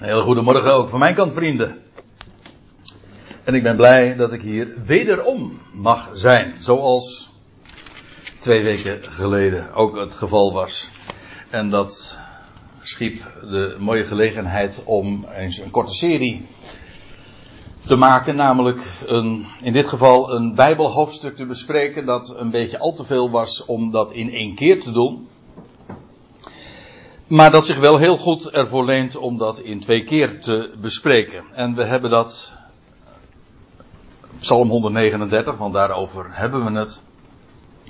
Een hele goede morgen ook van mijn kant, vrienden. En ik ben blij dat ik hier wederom mag zijn. Zoals twee weken geleden ook het geval was. En dat schiep de mooie gelegenheid om eens een korte serie te maken. Namelijk een, in dit geval een Bijbelhoofdstuk te bespreken. Dat een beetje al te veel was om dat in één keer te doen. Maar dat zich wel heel goed ervoor leent om dat in twee keer te bespreken. En we hebben dat. Psalm 139, want daarover hebben we het.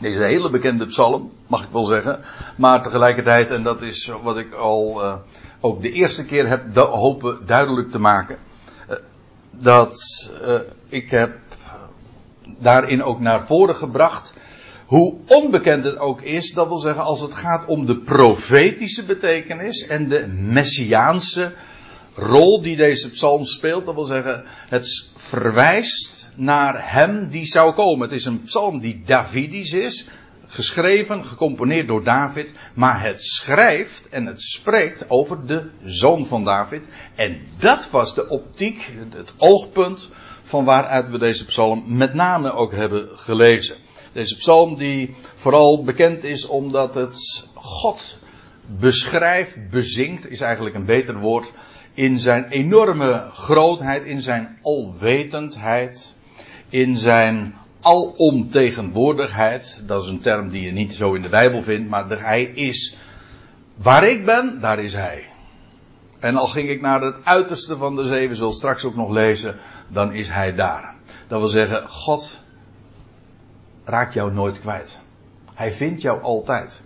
Deze hele bekende psalm, mag ik wel zeggen. Maar tegelijkertijd, en dat is wat ik al uh, ook de eerste keer heb hopen duidelijk te maken. Uh, dat uh, ik heb daarin ook naar voren gebracht hoe onbekend het ook is, dat wil zeggen als het gaat om de profetische betekenis en de messiaanse rol die deze psalm speelt, dat wil zeggen het verwijst naar hem die zou komen. Het is een psalm die Davidisch is, geschreven, gecomponeerd door David, maar het schrijft en het spreekt over de zoon van David. En dat was de optiek, het oogpunt van waaruit we deze psalm met name ook hebben gelezen. Deze psalm die vooral bekend is omdat het God beschrijft, bezingt, is eigenlijk een beter woord, in zijn enorme grootheid, in zijn alwetendheid, in zijn alomtegenwoordigheid. Dat is een term die je niet zo in de Bijbel vindt, maar hij is waar ik ben, daar is hij. En al ging ik naar het uiterste van de zee, we straks ook nog lezen, dan is hij daar. Dat wil zeggen, God raakt jou nooit kwijt. Hij vindt jou altijd.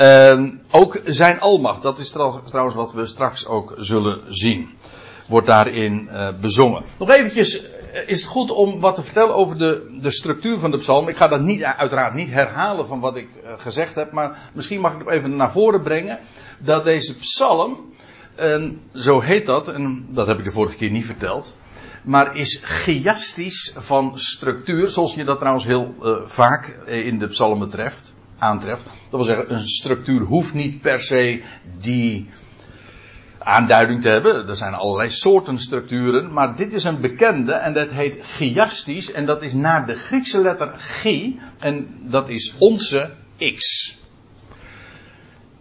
Uh, ook zijn almacht, dat is trouwens wat we straks ook zullen zien. Wordt daarin uh, bezongen. Nog eventjes uh, is het goed om wat te vertellen over de, de structuur van de psalm. Ik ga dat niet, uiteraard niet herhalen van wat ik uh, gezegd heb, maar misschien mag ik het even naar voren brengen. Dat deze psalm, en zo heet dat, en dat heb ik de vorige keer niet verteld maar is chiastisch van structuur, zoals je dat trouwens heel uh, vaak in de psalmen treft, aantreft. Dat wil zeggen, een structuur hoeft niet per se die aanduiding te hebben. Er zijn allerlei soorten structuren, maar dit is een bekende en dat heet chiastisch en dat is naar de Griekse letter chi en dat is onze x.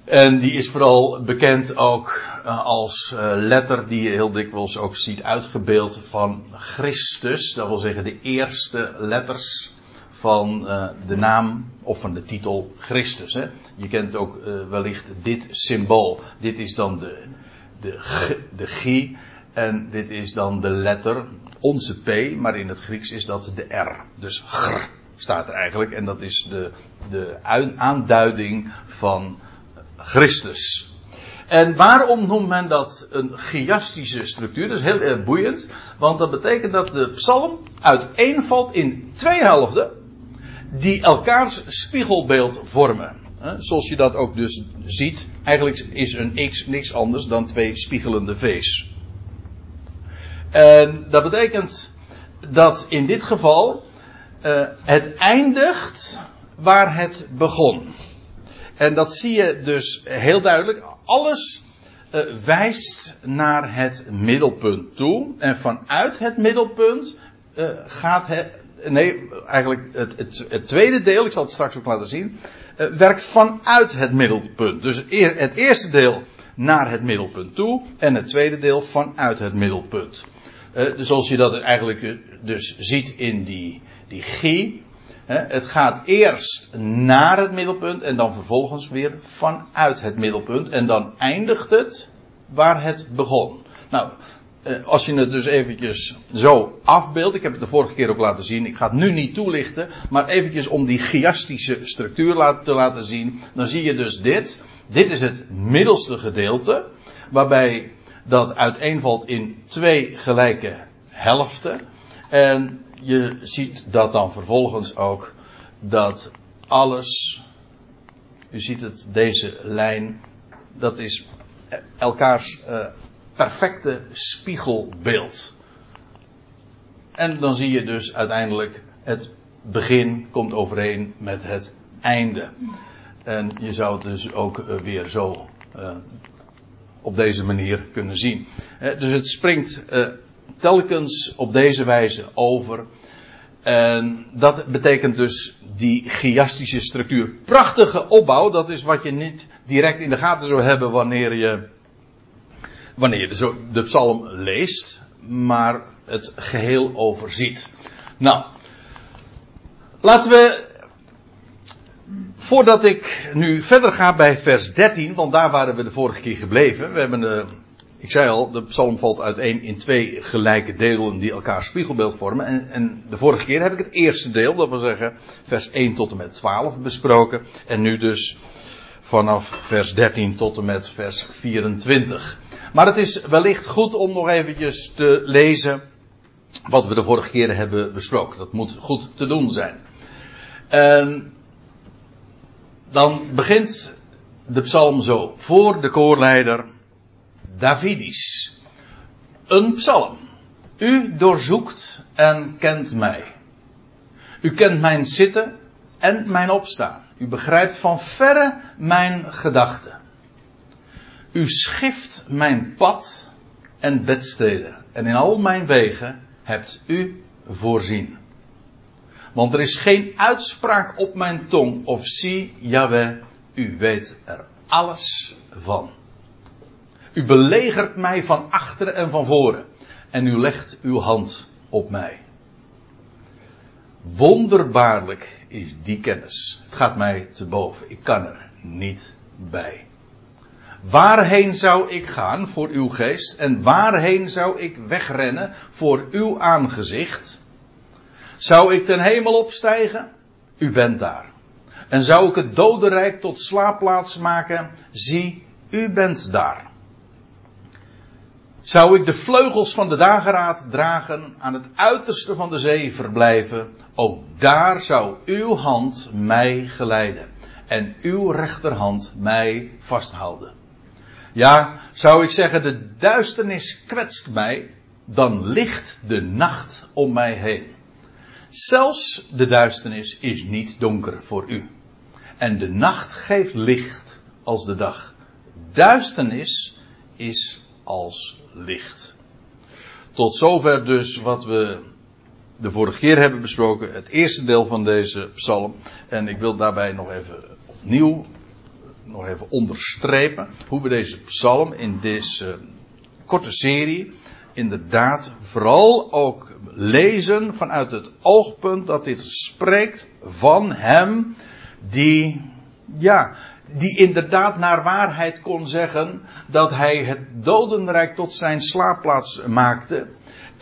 En die is vooral bekend ook uh, als uh, letter die je heel dikwijls ook ziet uitgebeeld van Christus. Dat wil zeggen de eerste letters van uh, de naam of van de titel Christus. Je kent ook wellicht dit symbool. Dit is dan de, de, de G en dit is dan de letter, onze P, maar in het Grieks is dat de R. Dus gr staat er eigenlijk en dat is de, de aanduiding van Christus. En waarom noemt men dat een chiastische structuur? Dat is heel erg boeiend, want dat betekent dat de psalm uiteenvalt in twee helften die elkaars spiegelbeeld vormen. Zoals je dat ook dus ziet, eigenlijk is een x niks anders dan twee spiegelende v's. En dat betekent dat in dit geval uh, het eindigt waar het begon. En dat zie je dus heel duidelijk. Alles uh, wijst naar het middelpunt toe. En vanuit het middelpunt uh, gaat het. Nee, eigenlijk het, het, het, tweede deel, ik zal het straks ook laten zien. Uh, werkt vanuit het middelpunt. Dus het eerste deel naar het middelpunt toe. En het tweede deel vanuit het middelpunt. dus zoals je dat eigenlijk dus ziet in die, die G. Het gaat eerst naar het middelpunt en dan vervolgens weer vanuit het middelpunt. En dan eindigt het waar het begon. Nou, eh, als je het dus eventjes zo afbeeldt, ik heb het de vorige keer ook laten zien, ik ga het nu niet toelichten, maar eventjes om die chiastische structuur te laten zien, dan zie je dus dit. Dit is het middelste gedeelte, waarbij dat uiteenvalt in twee gelijke helften. En je ziet dat dan vervolgens ook dat alles, u ziet het, deze lijn, dat is elkaars uh, perfecte spiegelbeeld. En dan zie je dus uiteindelijk het begin komt overeen met het einde. En je zou het dus ook uh, weer zo uh, op deze manier kunnen zien. Dus het springt telkens op deze wijze over. En dat betekent dus die chiastische structuur. Prachtige opbouw, dat is wat je niet direct in de gaten zou hebben wanneer je, wanneer je de, de psalm leest, maar het geheel overziet. Nou, laten we, voordat ik nu verder ga bij vers 13, want daar waren we de vorige keer gebleven. We hebben de ik zei al, de psalm valt uiteen in twee gelijke delen die elkaar spiegelbeeld vormen. En, en, de vorige keer heb ik het eerste deel, dat wil zeggen vers 1 tot en met 12 besproken. En nu dus vanaf vers 13 tot en met vers 24. Maar het is wellicht goed om nog eventjes te lezen wat we de vorige keer hebben besproken. Dat moet goed te doen zijn. En dan begint de psalm zo. Voor de koorleider Davidisch. Een psalm. U doorzoekt en kent mij. U kent mijn zitten en mijn opstaan. U begrijpt van verre mijn gedachten. U schift mijn pad en bedsteden. En in al mijn wegen hebt u voorzien. Want er is geen uitspraak op mijn tong of zie, Jaweh, u weet er alles van. U belegert mij van achteren en van voren. En u legt uw hand op mij. Wonderbaarlijk is die kennis. Het gaat mij te boven. Ik kan er niet bij. Waarheen zou ik gaan voor uw geest? En waarheen zou ik wegrennen voor uw aangezicht? Zou ik ten hemel opstijgen? U bent daar. En zou ik het dodenrijk tot slaapplaats maken? Zie, u bent daar. Zou ik de vleugels van de dageraad dragen, aan het uiterste van de zee verblijven, ook daar zou uw hand mij geleiden en uw rechterhand mij vasthouden. Ja, zou ik zeggen, de duisternis kwetst mij, dan ligt de nacht om mij heen. Zelfs de duisternis is niet donker voor u. En de nacht geeft licht als de dag. Duisternis is als licht. Tot zover dus wat we de vorige keer hebben besproken, het eerste deel van deze psalm. En ik wil daarbij nog even opnieuw, nog even onderstrepen hoe we deze psalm in deze korte serie inderdaad vooral ook lezen vanuit het oogpunt dat dit spreekt van hem die, ja, die inderdaad naar waarheid kon zeggen dat hij het dodenrijk tot zijn slaapplaats maakte,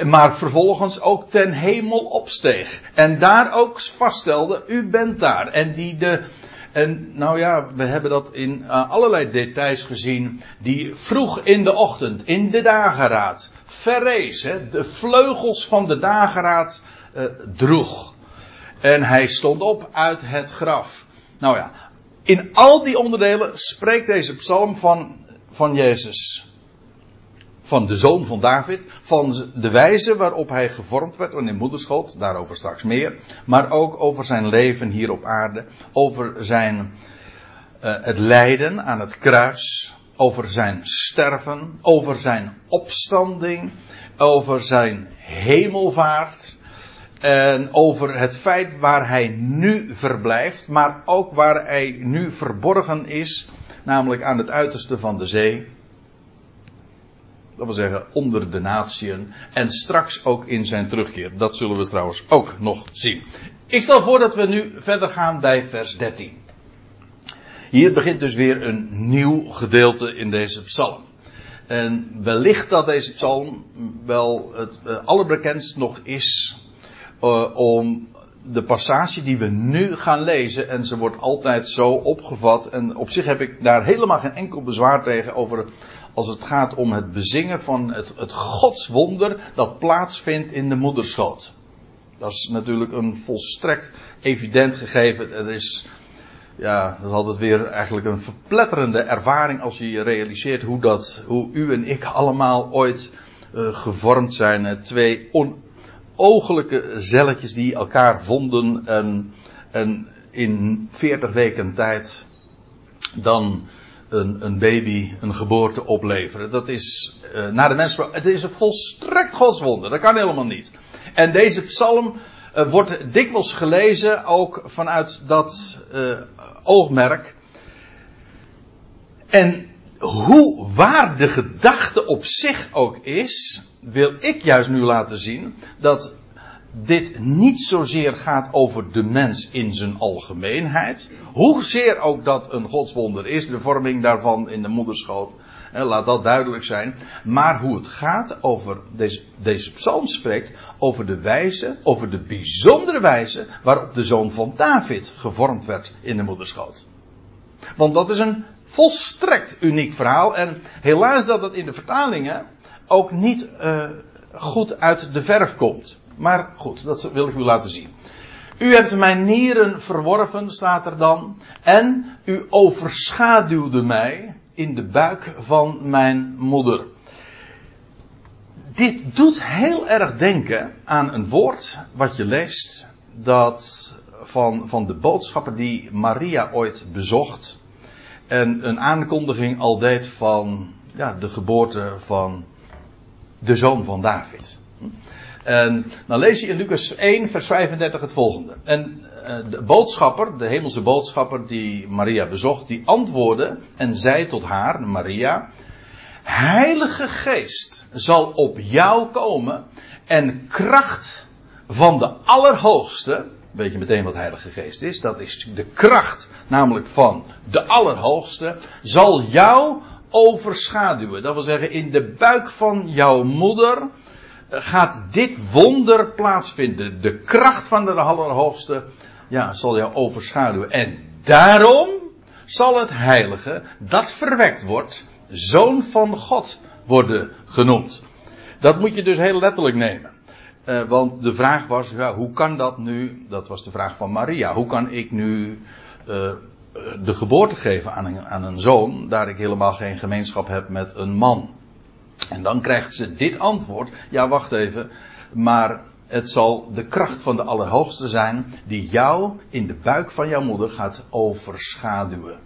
maar vervolgens ook ten hemel opsteeg. En daar ook vaststelde, u bent daar. En die de, en nou ja, we hebben dat in uh, allerlei details gezien, die vroeg in de ochtend, in de dageraad, verrees, hè, de vleugels van de dageraad uh, droeg. En hij stond op uit het graf. Nou ja, in al die onderdelen spreekt deze psalm van, van Jezus. Van de zoon van David. Van de wijze waarop hij gevormd werd in moederschoot. Daarover straks meer. Maar ook over zijn leven hier op aarde. Over zijn, uh, het lijden aan het kruis. Over zijn sterven. Over zijn opstanding. Over zijn hemelvaart. En over het feit waar hij nu verblijft, maar ook waar hij nu verborgen is, namelijk aan het uiterste van de zee. Dat wil zeggen onder de natieën. En straks ook in zijn terugkeer. Dat zullen we trouwens ook nog zien. Ik stel voor dat we nu verder gaan bij vers 13. Hier begint dus weer een nieuw gedeelte in deze psalm. En wellicht dat deze psalm wel het eh, allerbekendst nog is uh, om de passage die we nu gaan lezen, en ze wordt altijd zo opgevat, en op zich heb ik daar helemaal geen enkel bezwaar tegen over als het gaat om het bezingen van het, het godswonder dat plaatsvindt in de moederschoot. Dat is natuurlijk een volstrekt evident gegeven. Er is, ja, dat is altijd weer eigenlijk een verpletterende ervaring als je realiseert hoe dat, hoe u en ik allemaal ooit uh, gevormd zijn. Twee on, ogelijke zelletjes die elkaar vonden en, en in 40 weken tijd dan een, een baby een geboorte opleveren. Dat is uh, naar de mens. Het is een volstrekt godswonder. Dat kan helemaal niet. En deze psalm uh, wordt dikwijls gelezen ook vanuit dat uh, oogmerk. En hoe waar de gedachte op zich ook is, wil ik juist nu laten zien dat dit niet zozeer gaat over de mens in zijn algemeenheid. Hoezeer ook dat een godswonder is, de vorming daarvan in de moederschoot. Laat dat duidelijk zijn. Maar hoe het gaat over deze, deze psalm spreekt over de wijze, over de bijzondere wijze waarop de zoon van David gevormd werd in de moederschoot. Want dat is een volstrekt uniek verhaal. En helaas dat het in de vertalingen ook niet uh, goed uit de verf komt. Maar goed, dat wil ik u laten zien. U hebt mijn nieren verworven, staat er dan. En u overschaduwde mij in de buik van mijn moeder. Dit doet heel erg denken aan een woord wat je leest. Dat van, van de boodschapper die Maria ooit bezocht. En een aankondiging al deed van ja, de geboorte van de zoon van David. En dan lees je in Lucas 1, vers 35 het volgende. En uh, de boodschapper, de hemelse boodschapper die Maria bezocht, die antwoordde en zei tot haar, Maria, Heilige Geest zal op jou komen en kracht van de Allerhoogste, weet je meteen wat Heilige Geest is, dat is de kracht namelijk van de Allerhoogste, zal jou overschaduwen. Dat wil zeggen, in de buik van jouw moeder gaat dit wonder plaatsvinden. De kracht van de Allerhoogste ja, zal jou overschaduwen. En daarom zal het heilige, dat verwekt wordt, zoon van God worden genoemd. Dat moet je dus heel letterlijk nemen. Uh, want de vraag was, ja, hoe kan dat nu? Dat was de vraag van Maria. Hoe kan ik nu uh, de geboorte geven aan een, aan een zoon, daar ik helemaal geen gemeenschap heb met een man? En dan krijgt ze dit antwoord. Ja, wacht even. Maar het zal de kracht van de Allerhoogste zijn die jou in de buik van jouw moeder gaat overschaduwen.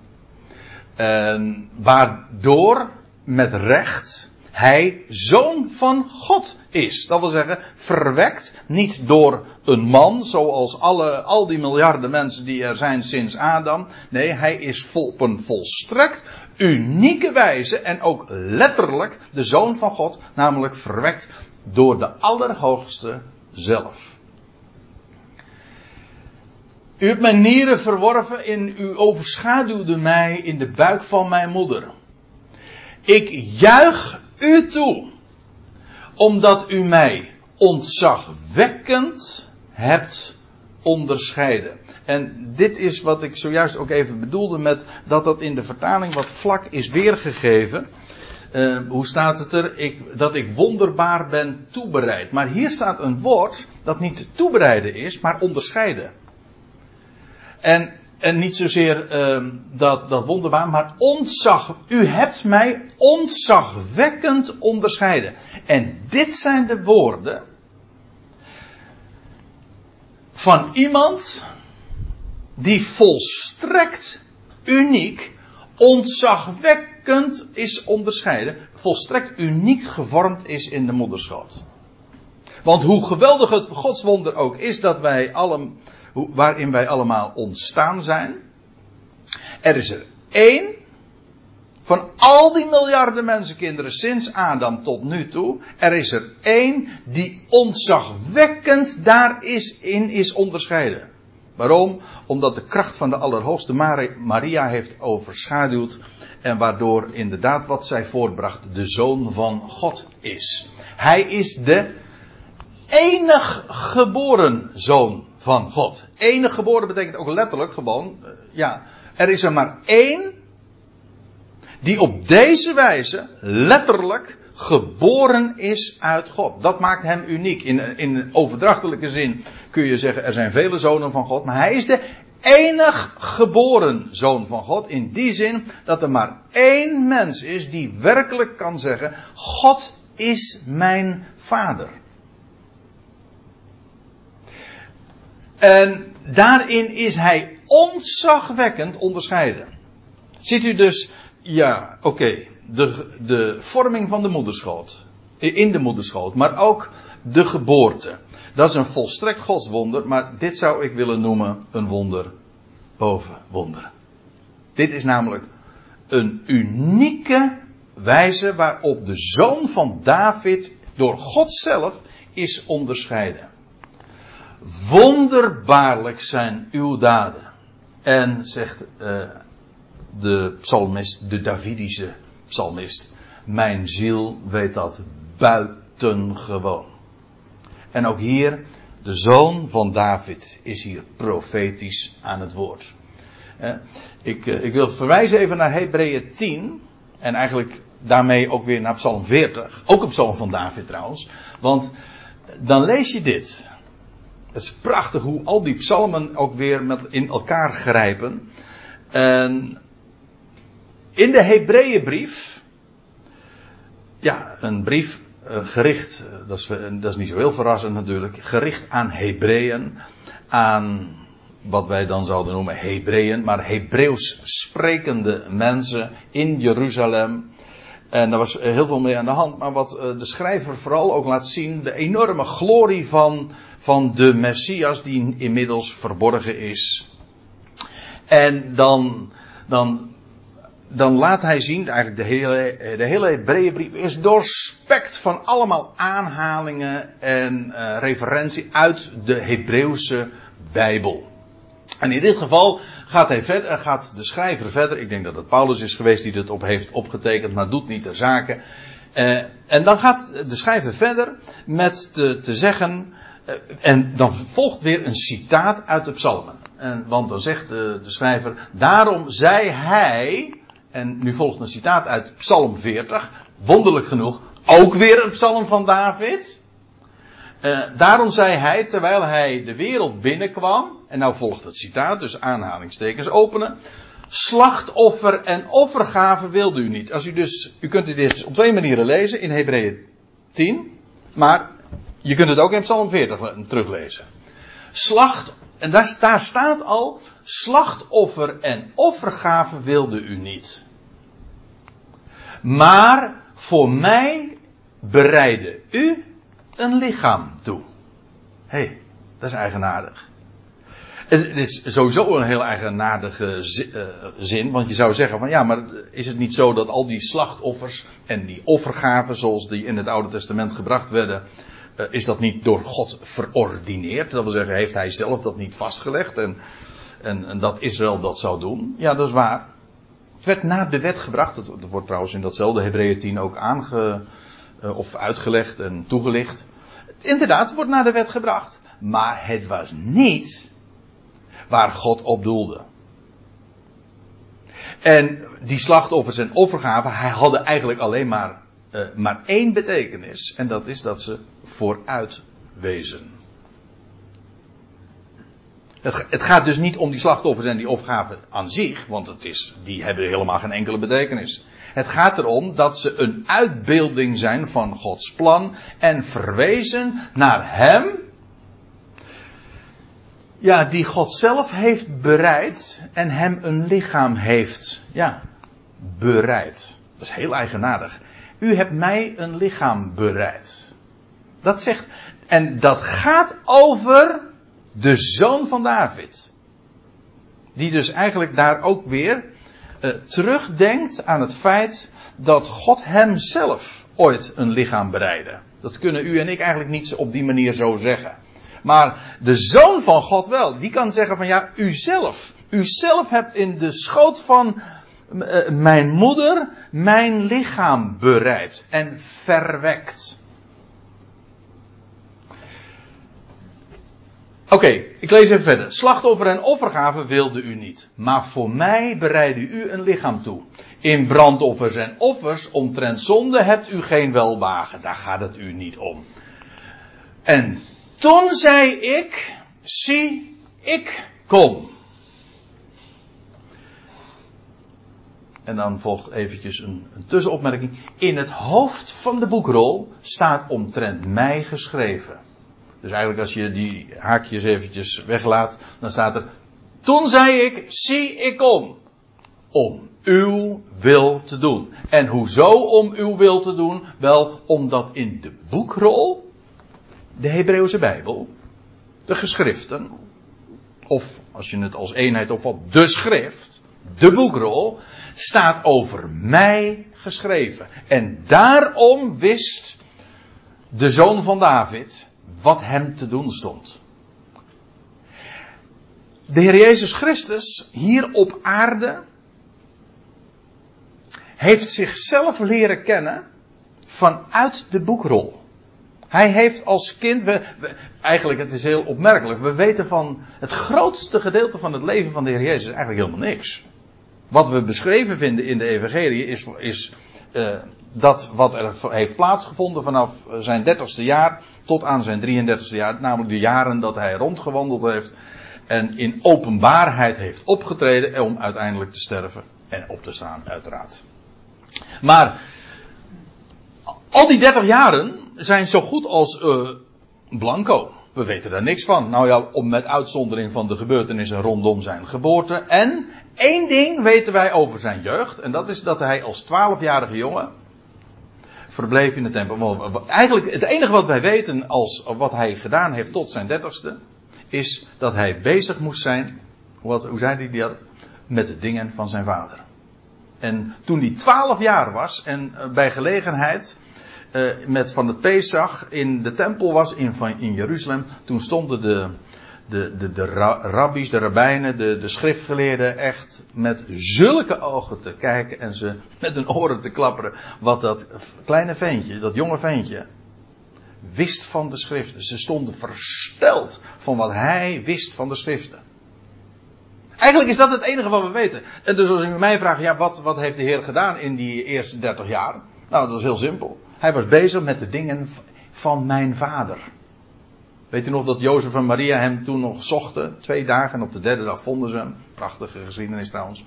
En waardoor met recht hij zoon van God is. Dat wil zeggen, verwekt niet door een man, zoals alle, al die miljarden mensen die er zijn sinds Adam. Nee, hij is vol, op een volstrekt unieke wijze en ook letterlijk de zoon van God, namelijk verwekt door de Allerhoogste zelf. U hebt mijn nieren verworven en u overschaduwde mij in de buik van mijn moeder. Ik juich u toe, omdat u mij ontzagwekkend hebt onderscheiden. En dit is wat ik zojuist ook even bedoelde met dat dat in de vertaling wat vlak is weergegeven. Uh, hoe staat het er? Ik, dat ik wonderbaar ben toebereid. Maar hier staat een woord dat niet toebereiden is, maar onderscheiden. En, en niet zozeer uh, dat, dat wonderbaar, maar ontzag. U hebt mij ontzagwekkend onderscheiden. En dit zijn de woorden van iemand die volstrekt uniek, ontzagwekkend is onderscheiden, volstrekt uniek gevormd is in de moederschoot. Want hoe geweldig het godswonder ook is dat wij allen, waarin wij allemaal ontstaan zijn, er is er één van al die miljarden mensenkinderen sinds Adam tot nu toe, er is er één die ontzagwekkend daarin is onderscheiden. Waarom? Omdat de kracht van de Allerhoogste Maria heeft overschaduwd. En waardoor inderdaad wat zij voortbracht de zoon van God is. Hij is de enig geboren zoon van God. Enig geboren betekent ook letterlijk gewoon, eh, ja, er is er maar één die op deze wijze letterlijk geboren is uit God. Dat maakt hem uniek. In, in overdrachtelijke zin kun je zeggen, er zijn vele zonen van God, maar hij is de enig geboren zoon van God. In die zin dat er maar één mens is die werkelijk kan zeggen, God is mijn vader. En daarin is hij ontzagwekkend onderscheiden. Ziet u dus Ja, oké. De, de vorming van de moederschoot. In de moederschoot. Maar ook de geboorte. Dat is een volstrekt godswonder. Maar dit zou ik willen noemen een wonder boven wonderen. Dit is namelijk een unieke wijze waarop de zoon van David door God zelf is onderscheiden. Wonderbaarlijk zijn uw daden. En zegt uh, de psalmist, de Davidische psalmist, mijn ziel weet dat buitengewoon. En ook hier, de zoon van David is hier profetisch aan het woord. Ik, eh, ik wil verwijzen even naar Hebreeën 10. En eigenlijk daarmee ook weer naar Psalm 40. Ook een psalm van David trouwens. Want dan lees je dit. Het is prachtig hoe al die psalmen ook weer met in elkaar grijpen. En in de Hebreeënbrief. Ja, een brief uh, gericht. Uh, dat, is, dat is niet zo heel verrassend natuurlijk. Gericht aan Hebreeën. Aan wat wij dan zouden noemen Hebreeën, maar Hebreeuws sprekende mensen in Jeruzalem. En daar was heel veel mee aan de hand. Maar wat eh, de schrijver vooral ook laat zien, de enorme glorie van, van de Messias die inmiddels verborgen is. En dan, dan, dan laat hij zien, eigenlijk de hele, de hele Hebreeënbrief is doorspekt van allemaal aanhalingen en uh, referentie uit de Hebreeuwse Bijbel. En in dit geval gaat, hij verder, gaat de schrijver verder. Ik denk dat het Paulus is geweest die dit op heeft opgetekend, maar doet niet de zaken. Uh, en dan gaat de schrijver verder met te, te zeggen. Uh, en dan volgt weer een citaat uit de psalmen. En, want dan zegt de, de schrijver. Daarom zei hij. En nu volgt een citaat uit Psalm 40. Wonderlijk genoeg. Ook weer een psalm van David. Uh, daarom zei hij, terwijl hij de wereld binnenkwam, en nou volgt het citaat, dus aanhalingstekens openen. Slachtoffer en offergave wilde u niet. Als u dus, u kunt dit op twee manieren lezen, in Hebreeën 10, maar je kunt het ook in Psalm 40 teruglezen. Slacht, en daar, staat al, slachtoffer en offergave wilde u niet. Maar voor mij bereidde u een lichaam toe. Hé, hey, dat is eigenaardig. Het is sowieso een heel eigenaardige eh, zin, want je zou zeggen van ja, maar is het niet zo dat al die slachtoffers en die offergaven zoals die in het Oude Testament gebracht werden, eh, is dat niet door God verordineerd? Dat wil zeggen, heeft hij zelf dat niet vastgelegd en, en, en dat Israël dat zou doen? Ja, dat is waar. Het werd naar de wet gebracht, dat, wordt trouwens in datzelfde Hebreeën 10 ook aange, uh, of uitgelegd en toegelicht. Inderdaad, het wordt naar de wet gebracht. Maar het was niet waar God op doelde. En die slachtoffers en offergaven hij hadden eigenlijk alleen maar, uh, maar één betekenis. En dat is dat ze vooruit wezen. Het, het, gaat dus niet om die slachtoffers en die offergaven aan zich, want het is, die hebben helemaal geen enkele betekenis. Het gaat erom dat ze een uitbeelding zijn van Gods plan en verwezen naar Hem ja, die God zelf heeft bereid en hem een lichaam heeft, ja, bereid. Dat is heel eigenaardig. U hebt mij een lichaam bereid. Dat zegt, en dat gaat over de zoon van David. Die dus eigenlijk daar ook weer uh, terugdenkt aan het feit dat God hem zelf ooit een lichaam bereidde. Dat kunnen u en ik eigenlijk niet op die manier zo zeggen. Maar de zoon van God wel. Die kan zeggen van ja, u zelf. U zelf hebt in de schoot van uh, mijn moeder mijn lichaam bereid en verwekt. Okay, ik lees even verder. Slachtoffer en offergave wilde u niet, maar voor mij bereidde u een lichaam toe. In brandoffers en offers omtrent zonde hebt u geen welwagen, daar gaat het u niet om. En toen zei ik, zie, ik kom. En dan volgt eventjes een, een, tussenopmerking. In het hoofd van de boekrol staat omtrent mij geschreven. Dus eigenlijk als je die haakjes eventjes weglaat, dan staat er, toen zei ik, zie ik kom. om uw wil te doen. En hoezo om uw wil te doen? Wel, omdat in de boekrol, de Hebreeuwse Bijbel, de geschriften, of als je het als eenheid opvat, de schrift, de boekrol, staat over mij geschreven. En daarom wist de zoon van David wat hem te doen stond. De Heer Jezus Christus hier op aarde heeft zichzelf leren kennen vanuit de boekrol. Hij heeft als kind, we, eigenlijk het is heel opmerkelijk, we weten van het grootste gedeelte van het leven van de Heer Jezus eigenlijk helemaal niks. Wat we beschreven vinden in de Evangelie is, is uh, dat wat er heeft plaatsgevonden vanaf zijn dertigste jaar tot aan zijn 33ste jaar, namelijk de jaren dat hij rondgewandeld heeft en in openbaarheid heeft opgetreden om uiteindelijk te sterven en op te staan, uiteraard. Maar al die 30 jaren zijn zo goed als uh, blanco. We weten daar niks van. Nou ja, om met uitzondering van de gebeurtenissen rondom zijn geboorte. En één ding weten wij over zijn jeugd. En dat is dat hij als 12-jarige jongen verbleef in de tempel. Eigenlijk het enige wat wij weten als wat hij gedaan heeft tot zijn dertigste. Is dat hij bezig moest zijn. Wat, hoe zei hij dat? Met de dingen van zijn vader. En toen hij 12 jaar was en eh, bij gelegenheid uh, met van het Pesach in de tempel was in, in Jeruzalem, toen stonden de, de, de, de rabbies, de rabbijnen, de, de schriftgeleerden echt met zulke ogen te kijken en ze met hun oren te klapperen. Wat dat kleine ventje, dat jonge ventje, wist van de schriften. Ze stonden versteld van wat hij wist van de schriften. Eigenlijk is dat het enige wat we weten. En dus als u mij vraagt, ja, wat, wat heeft de Heer gedaan in die eerste 30 jaar? Nou, dat is heel simpel. Hij was bezig met de dingen van mijn vader. Weet u nog dat Jozef en Maria hem toen nog zochten? Twee dagen en op de derde dag vonden ze hem. Prachtige geschiedenis trouwens.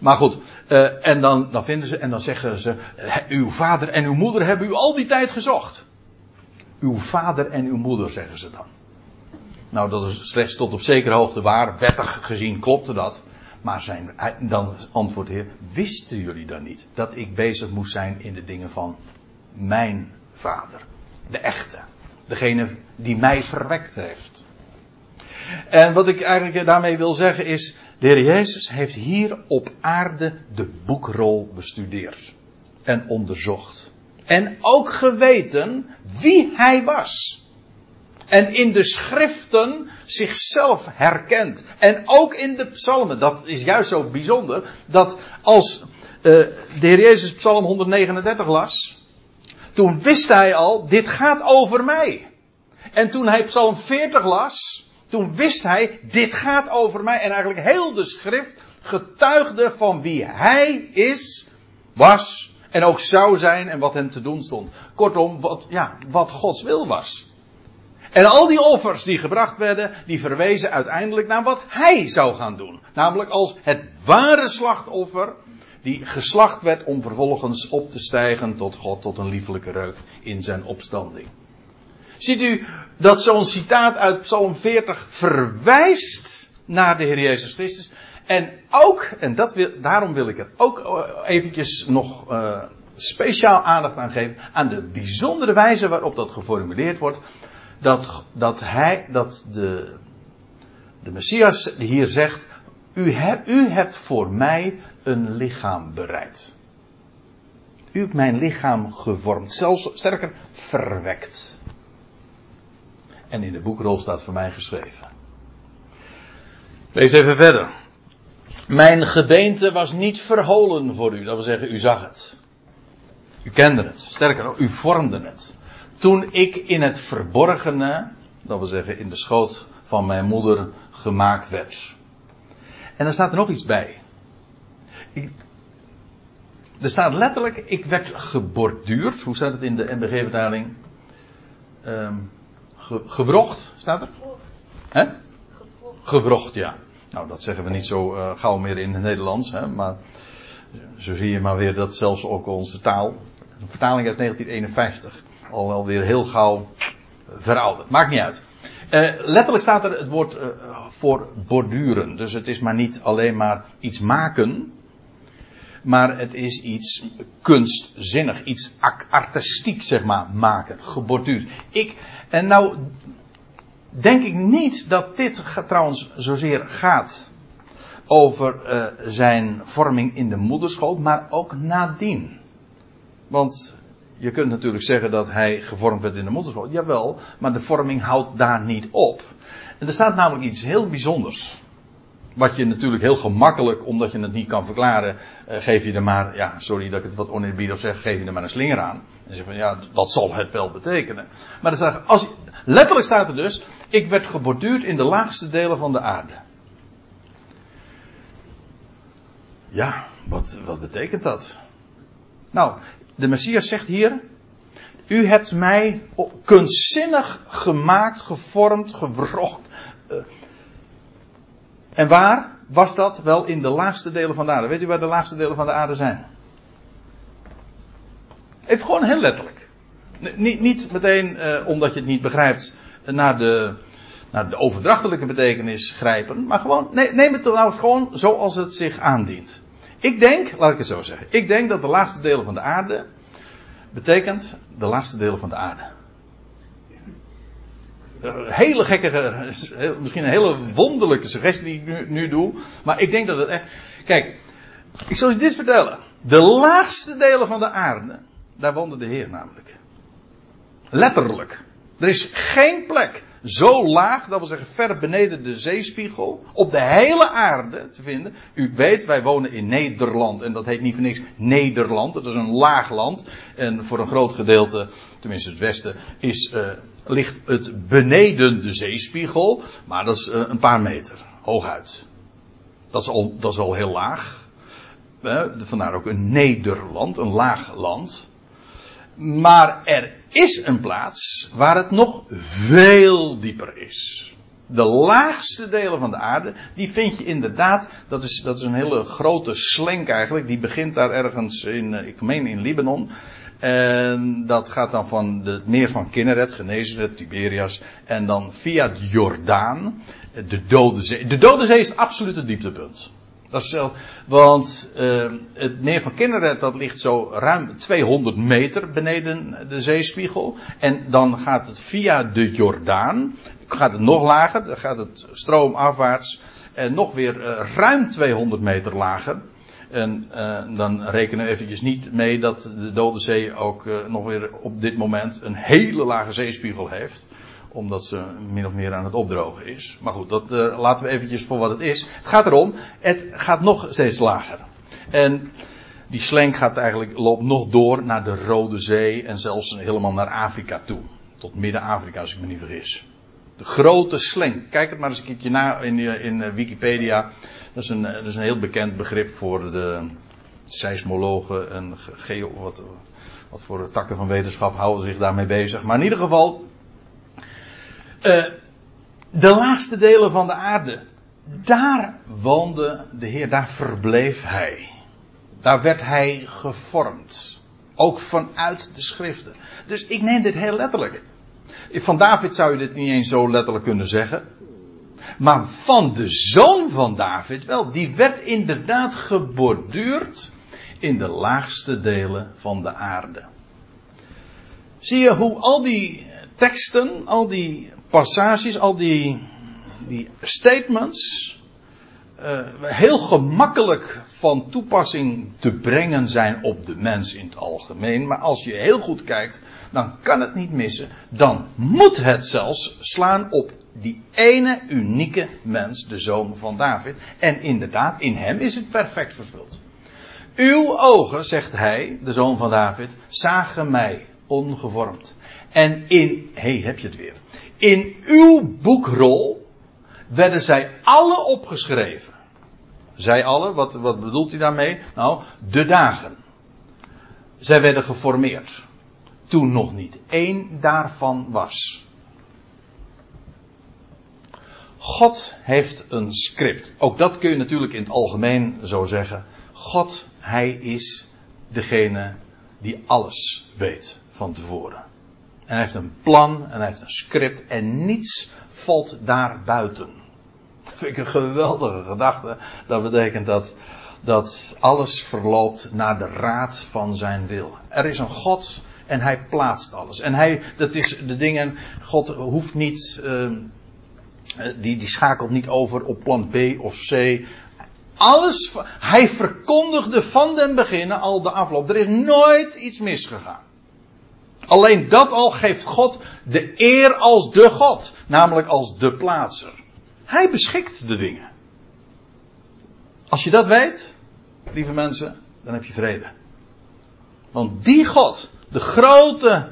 Maar goed, uh, en dan, dan vinden ze en dan zeggen ze: Uw vader en uw moeder hebben u al die tijd gezocht. Uw vader en uw moeder, zeggen ze dan. Nou, dat is slechts tot op zekere hoogte waar. Wettig gezien klopte dat. Maar zijn, dan antwoordt de Heer, wisten jullie dan niet dat ik bezig moest zijn in de dingen van mijn vader? De echte. Degene die mij verwekt heeft. En wat ik eigenlijk daarmee wil zeggen is, de Heer Jezus heeft hier op aarde de boekrol bestudeerd. En onderzocht. En ook geweten wie hij was. En in de schriften zichzelf herkent. En ook in de psalmen. Dat is juist zo bijzonder. Dat als uh, de Heer Jezus psalm 139 las. Toen wist hij al, dit gaat over mij. En toen hij psalm 40 las. Toen wist hij, dit gaat over mij. En eigenlijk heel de schrift getuigde van wie hij is, was en ook zou zijn en wat hem te doen stond. Kortom, wat, ja, wat Gods wil was. En al die offers die gebracht werden, die verwezen uiteindelijk naar wat hij zou gaan doen. Namelijk als het ware slachtoffer, die geslacht werd om vervolgens op te stijgen tot God, tot een liefelijke reuk in zijn opstanding. Ziet u dat zo'n citaat uit Psalm 40 verwijst naar de Heer Jezus Christus. En ook, en dat wil, daarom wil ik er ook eventjes nog uh, speciaal aandacht aan geven, aan de bijzondere wijze waarop dat geformuleerd wordt dat, dat hij, dat de, de Messias hier zegt, u, u hebt voor mij een lichaam bereid. U hebt mijn lichaam gevormd, zelfs sterker verwekt. En in de boekrol staat voor mij geschreven. Lees even verder. Mijn gebeente was niet verholen voor u, dat wil zeggen, u zag het. U kende het, sterker nog, u vormde het toen ik in het verborgene, dat wil zeggen in de schoot van mijn moeder, gemaakt werd. En dan staat er nog iets bij. Ik, er staat letterlijk, ik werd geborduurd. Hoe staat het in de NBG-vertaling? Um, ge, gewrocht, staat er? Hè? Gewrocht, ja. Nou, dat zeggen we niet zo uh, gauw meer in het Nederlands, hè, maar zo zie je maar weer dat zelfs ook onze taal, een vertaling uit 1951, al weer heel gauw verouderd. Maakt niet uit. Uh, letterlijk staat er het woord uh, voor borduren. Dus het is maar niet alleen maar iets maken. Maar het is iets kunstzinnig, iets artistiek, zeg maar, maken, geborduurd. Ik, en nou denk ik niet dat dit trouwens zozeer gaat over uh, zijn vorming in de moederschoot, maar ook nadien. Want je kunt natuurlijk zeggen dat hij gevormd werd in de moederschoot. Jawel, maar de vorming houdt daar niet op. En er staat namelijk iets heel bijzonders. Wat je natuurlijk heel gemakkelijk, omdat je het niet kan verklaren, uh, geef je er maar, ja, sorry dat ik het wat oneerbiedig zeg, geef je er maar een slinger aan. En zeg van, ja, dat zal het wel betekenen. Maar er staat, als, letterlijk staat er dus, ik werd geborduurd in de laagste delen van de aarde. Ja, wat, wat betekent dat? Nou, de Messias zegt hier, u hebt mij kunstzinnig gemaakt, gevormd, gewrocht. Uh, en waar was dat? Wel in de laagste delen van de aarde. Weet u waar de laagste delen van de aarde zijn? Even gewoon heel letterlijk. Niet, niet meteen uh, omdat je het niet begrijpt naar de, naar de overdrachtelijke betekenis grijpen. Maar gewoon, nee, neem het trouwens gewoon zoals het zich aandient. Ik denk, laat ik het zo zeggen. Ik denk dat de laagste delen van de aarde betekent de laagste delen van de aarde. Hele gekke, misschien een hele wonderlijke suggestie die ik nu, nu doe. Maar ik denk dat het echt. Kijk, ik zal je dit vertellen. De laagste delen van de aarde, daar woonde de Heer namelijk. Letterlijk. Er is geen plek zo laag, dat wil zeggen ver beneden de zeespiegel, op de hele aarde te vinden. U weet, wij wonen in Nederland en dat heet niet voor niks Nederland. Dat is een laag land en voor een groot gedeelte, tenminste het westen, is, uh, ligt het beneden de zeespiegel, maar dat is uh, een paar meter hooguit. Dat is al, dat is al heel laag. Uh, vandaar ook een Nederland, een laag land. Maar er is een plaats waar het nog veel dieper is. De laagste delen van de aarde, die vind je inderdaad, dat is, dat is een hele grote slenk eigenlijk, die begint daar ergens in, ik meen in Libanon. En dat gaat dan van het meer van Kinneret, Genezeret, Tiberias, en dan via de Jordaan, de Dode Zee. De Dode Zee is het absolute dieptepunt. Dat is zelf, want uh, het meer van Kinneret dat ligt zo ruim 200 meter beneden de zeespiegel. En dan gaat het via de Jordaan, gaat het nog lager, dan gaat het stroomafwaarts en nog weer uh, ruim 200 meter lager. En uh, dan rekenen we eventjes niet mee dat de Dode Zee ook nog weer op dit moment een hele lage zeespiegel heeft omdat ze min of meer aan het opdrogen is. Maar goed, dat uh, laten we eventjes voor wat het is. Het gaat erom, het gaat nog steeds lager. En die slenk gaat eigenlijk, loopt nog door naar de Rode Zee en zelfs helemaal naar Afrika toe. Tot Midden-Afrika, als ik me niet vergis. De grote slenk. Kijk het maar eens een keertje na in, in Wikipedia. Dat is, een, dat is een heel bekend begrip voor de seismologen en geo, wat, wat voor takken van wetenschap houden zich daarmee bezig. Maar in ieder geval, uh, de laagste delen van de aarde. Daar woonde de Heer, daar verbleef hij. Daar werd hij gevormd. Ook vanuit de schriften. Dus ik neem dit heel letterlijk. Van David zou je dit niet eens zo letterlijk kunnen zeggen. Maar van de zoon van David wel. Die werd inderdaad geborduurd in de laagste delen van de aarde. Zie je hoe al die teksten, al die passages, al die, die statements, uh, heel gemakkelijk van toepassing te brengen zijn op de mens in het algemeen. Maar als je heel goed kijkt, dan kan het niet missen. Dan moet het zelfs slaan op die ene unieke mens, de zoon van David. En inderdaad, in hem is het perfect vervuld. Uw ogen, zegt hij, de zoon van David, zagen mij ongevormd. En in, hé, hey, heb je het weer. In uw boekrol werden zij alle opgeschreven. Zij alle, wat, wat bedoelt hij daarmee? Nou, de dagen. Zij werden geformeerd. Toen nog niet één daarvan was. God heeft een script. Ook dat kun je natuurlijk in het algemeen zo zeggen. God, hij is degene die alles weet van tevoren. En hij heeft een plan en hij heeft een script en niets valt daar buiten. Dat vind ik een geweldige gedachte. Dat betekent dat, dat alles verloopt naar de raad van zijn wil. Er is een God en hij plaatst alles. En hij, dat is de dingen, God hoeft niet, uh, die, die schakelt niet over op plan B of C. Alles, hij verkondigde van den beginnen al de afloop. Er is nooit iets misgegaan. Alleen dat al geeft God de eer als de God, namelijk als de plaatser. Hij beschikt de dingen. Als je dat weet, lieve mensen, dan heb je vrede. Want die God, de grote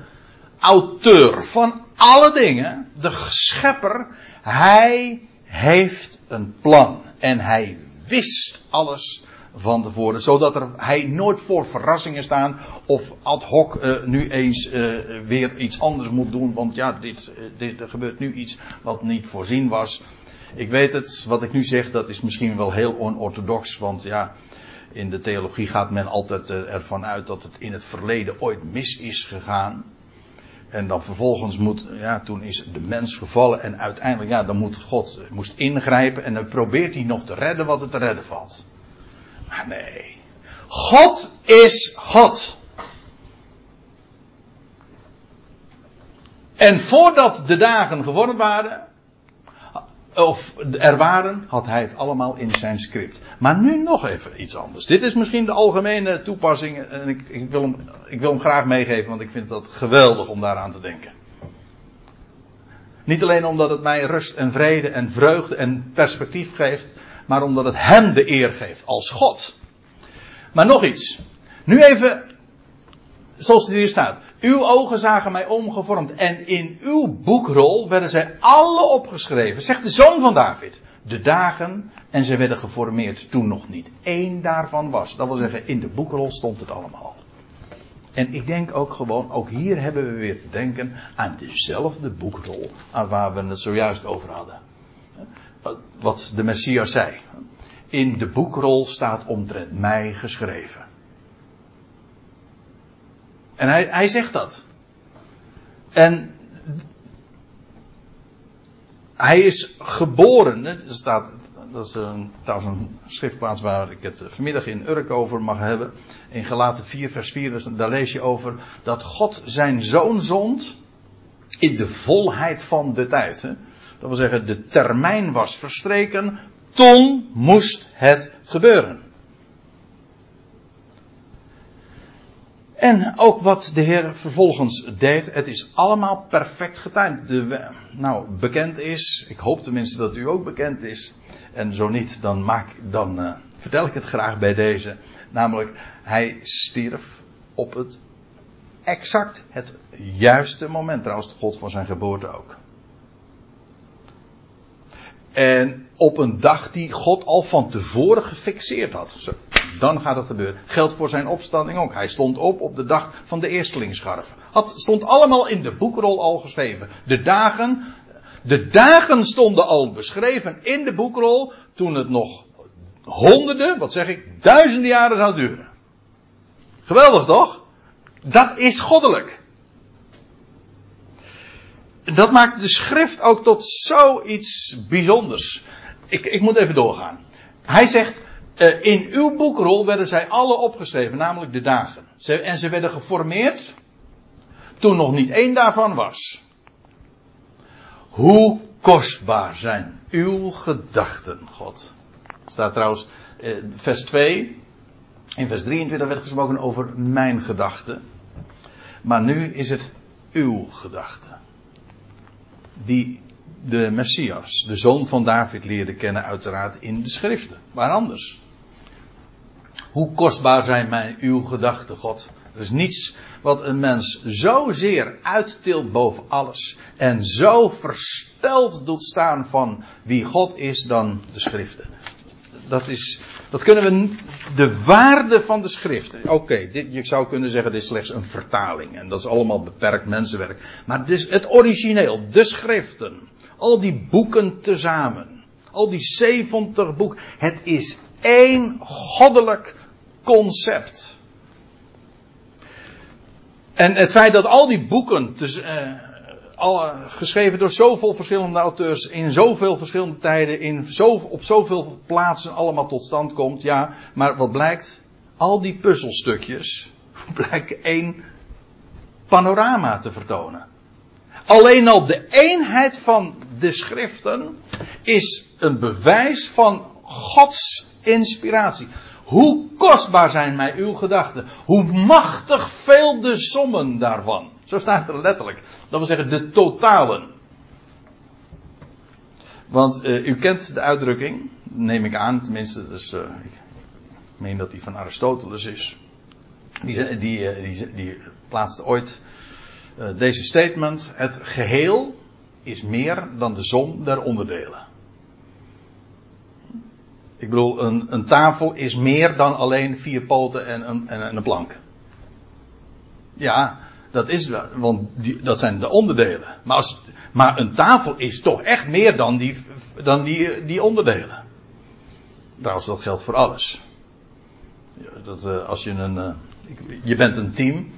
auteur van alle dingen, de schepper, hij heeft een plan. En hij wist alles van tevoren. Zodat er, hij nooit voor verrassingen staan. Of ad hoc uh, nu eens uh, weer iets anders moet doen. Want ja, dit, uh, dit, er gebeurt nu iets wat niet voorzien was. Ik weet het, wat ik nu zeg, dat is misschien wel heel onorthodox. Want ja, in de theologie gaat men altijd ervan uit dat het in het verleden ooit mis is gegaan. En dan vervolgens moet, ja, toen is de mens gevallen en uiteindelijk, ja, dan moet God moest ingrijpen en dan probeert hij nog te redden wat er te redden valt. Maar nee. God is God. En voordat de dagen geworden waren, of er waren, had hij het allemaal in zijn script. Maar nu nog even iets anders. Dit is misschien de algemene toepassing en ik, ik, wil, hem, ik wil hem graag meegeven, want ik vind dat geweldig om daaraan te denken. Niet alleen omdat het mij rust en vrede en vreugde en perspectief geeft, maar omdat het hem de eer geeft als God. Maar nog iets. Nu even, zoals het hier staat. Uw ogen zagen mij omgevormd en in uw boekrol werden zij alle opgeschreven, zegt de zoon van David. De dagen en ze werden geformeerd toen nog niet één daarvan was. Dat wil zeggen, in de boekrol stond het allemaal. En ik denk ook gewoon, ook hier hebben we weer te denken aan dezelfde boekrol waar we het zojuist over hadden wat de Messias zei. In de boekrol staat omtrent mij geschreven. En hij, hij zegt dat. En hij is geboren. Er staat, dat is een, trouwens een schriftplaats waar ik het vanmiddag in Urk over mag hebben. In Galaten 4 vers 4, dus daar lees je over dat God zijn zoon zond in de volheid van de tijd. Dat wil zeggen, de termijn was verstreken. Toen moest het gebeuren. En ook wat de Heer vervolgens deed, het is allemaal perfect getimed. De, nou, bekend is, ik hoop tenminste dat u ook bekend is. En zo niet, dan, maak, dan uh, vertel ik het graag bij deze. Namelijk, hij stierf op het exact het juiste moment. Trouwens, God van zijn geboorte ook. En op een dag die God al van tevoren gefixeerd had. Zo, dan gaat het gebeuren. Geldt voor zijn opstanding ook. Hij stond op op de dag van de eerstelingsscharf. Had, stond allemaal in de boekrol al geschreven. De dagen, de dagen stonden al beschreven in de boekrol toen het nog honderden, wat zeg ik, duizenden jaren zou duren. Geweldig toch? Dat is goddelijk dat maakt de schrift ook tot zoiets bijzonders. Ik, ik moet even doorgaan. Hij zegt, uh, in uw boekrol werden zij alle opgeschreven, namelijk de dagen. En ze werden geformeerd toen nog niet één daarvan was. Hoe kostbaar zijn uw gedachten, God. Staat trouwens, uh, vers 2. In vers 23 werd gesproken over mijn gedachten. Maar nu is het uw gedachten die de Messias, de zoon van David, leerde kennen, uiteraard in de schriften. Waar anders? Hoe kostbaar zijn mij uw gedachten, God? Er is niets wat een mens zozeer uittilt boven alles en zo versteld doet staan van wie God is dan de schriften. Dat is, dat kunnen we, de waarde van de schriften. Oké, je zou kunnen zeggen dit is slechts een vertaling. En dat is allemaal beperkt mensenwerk. Maar het is het origineel, de schriften. Al die boeken tezamen. Al die 70 boeken. Het is één goddelijk concept. En het feit dat al die boeken, dus, uh, al, geschreven door zoveel verschillende auteurs, in zoveel verschillende tijden, in zo, op zoveel plaatsen allemaal tot stand komt, ja, maar wat blijkt? Al die puzzelstukjes blijken één panorama te vertonen. Alleen al de eenheid van de schriften is een bewijs van Gods inspiratie. Hoe kostbaar zijn mij uw gedachten. Hoe machtig veel de sommen daarvan. Zo staat er letterlijk. Dat wil zeggen de totalen. Want uh, u kent de uitdrukking, neem ik aan, tenminste, dus, uh, ik meen dat die van Aristoteles is. Die, die, eh, die, die plaatste ooit deze statement: Het geheel is meer dan de som der onderdelen. Ik bedoel, een, een, tafel is meer dan alleen vier poten en een, en een plank. Ja, dat is want die, dat zijn de onderdelen. Maar, als, maar een tafel is toch echt meer dan die, dan die, die onderdelen. Trouwens, dat geldt voor alles. Dat, uh, als je een, uh, je bent een team.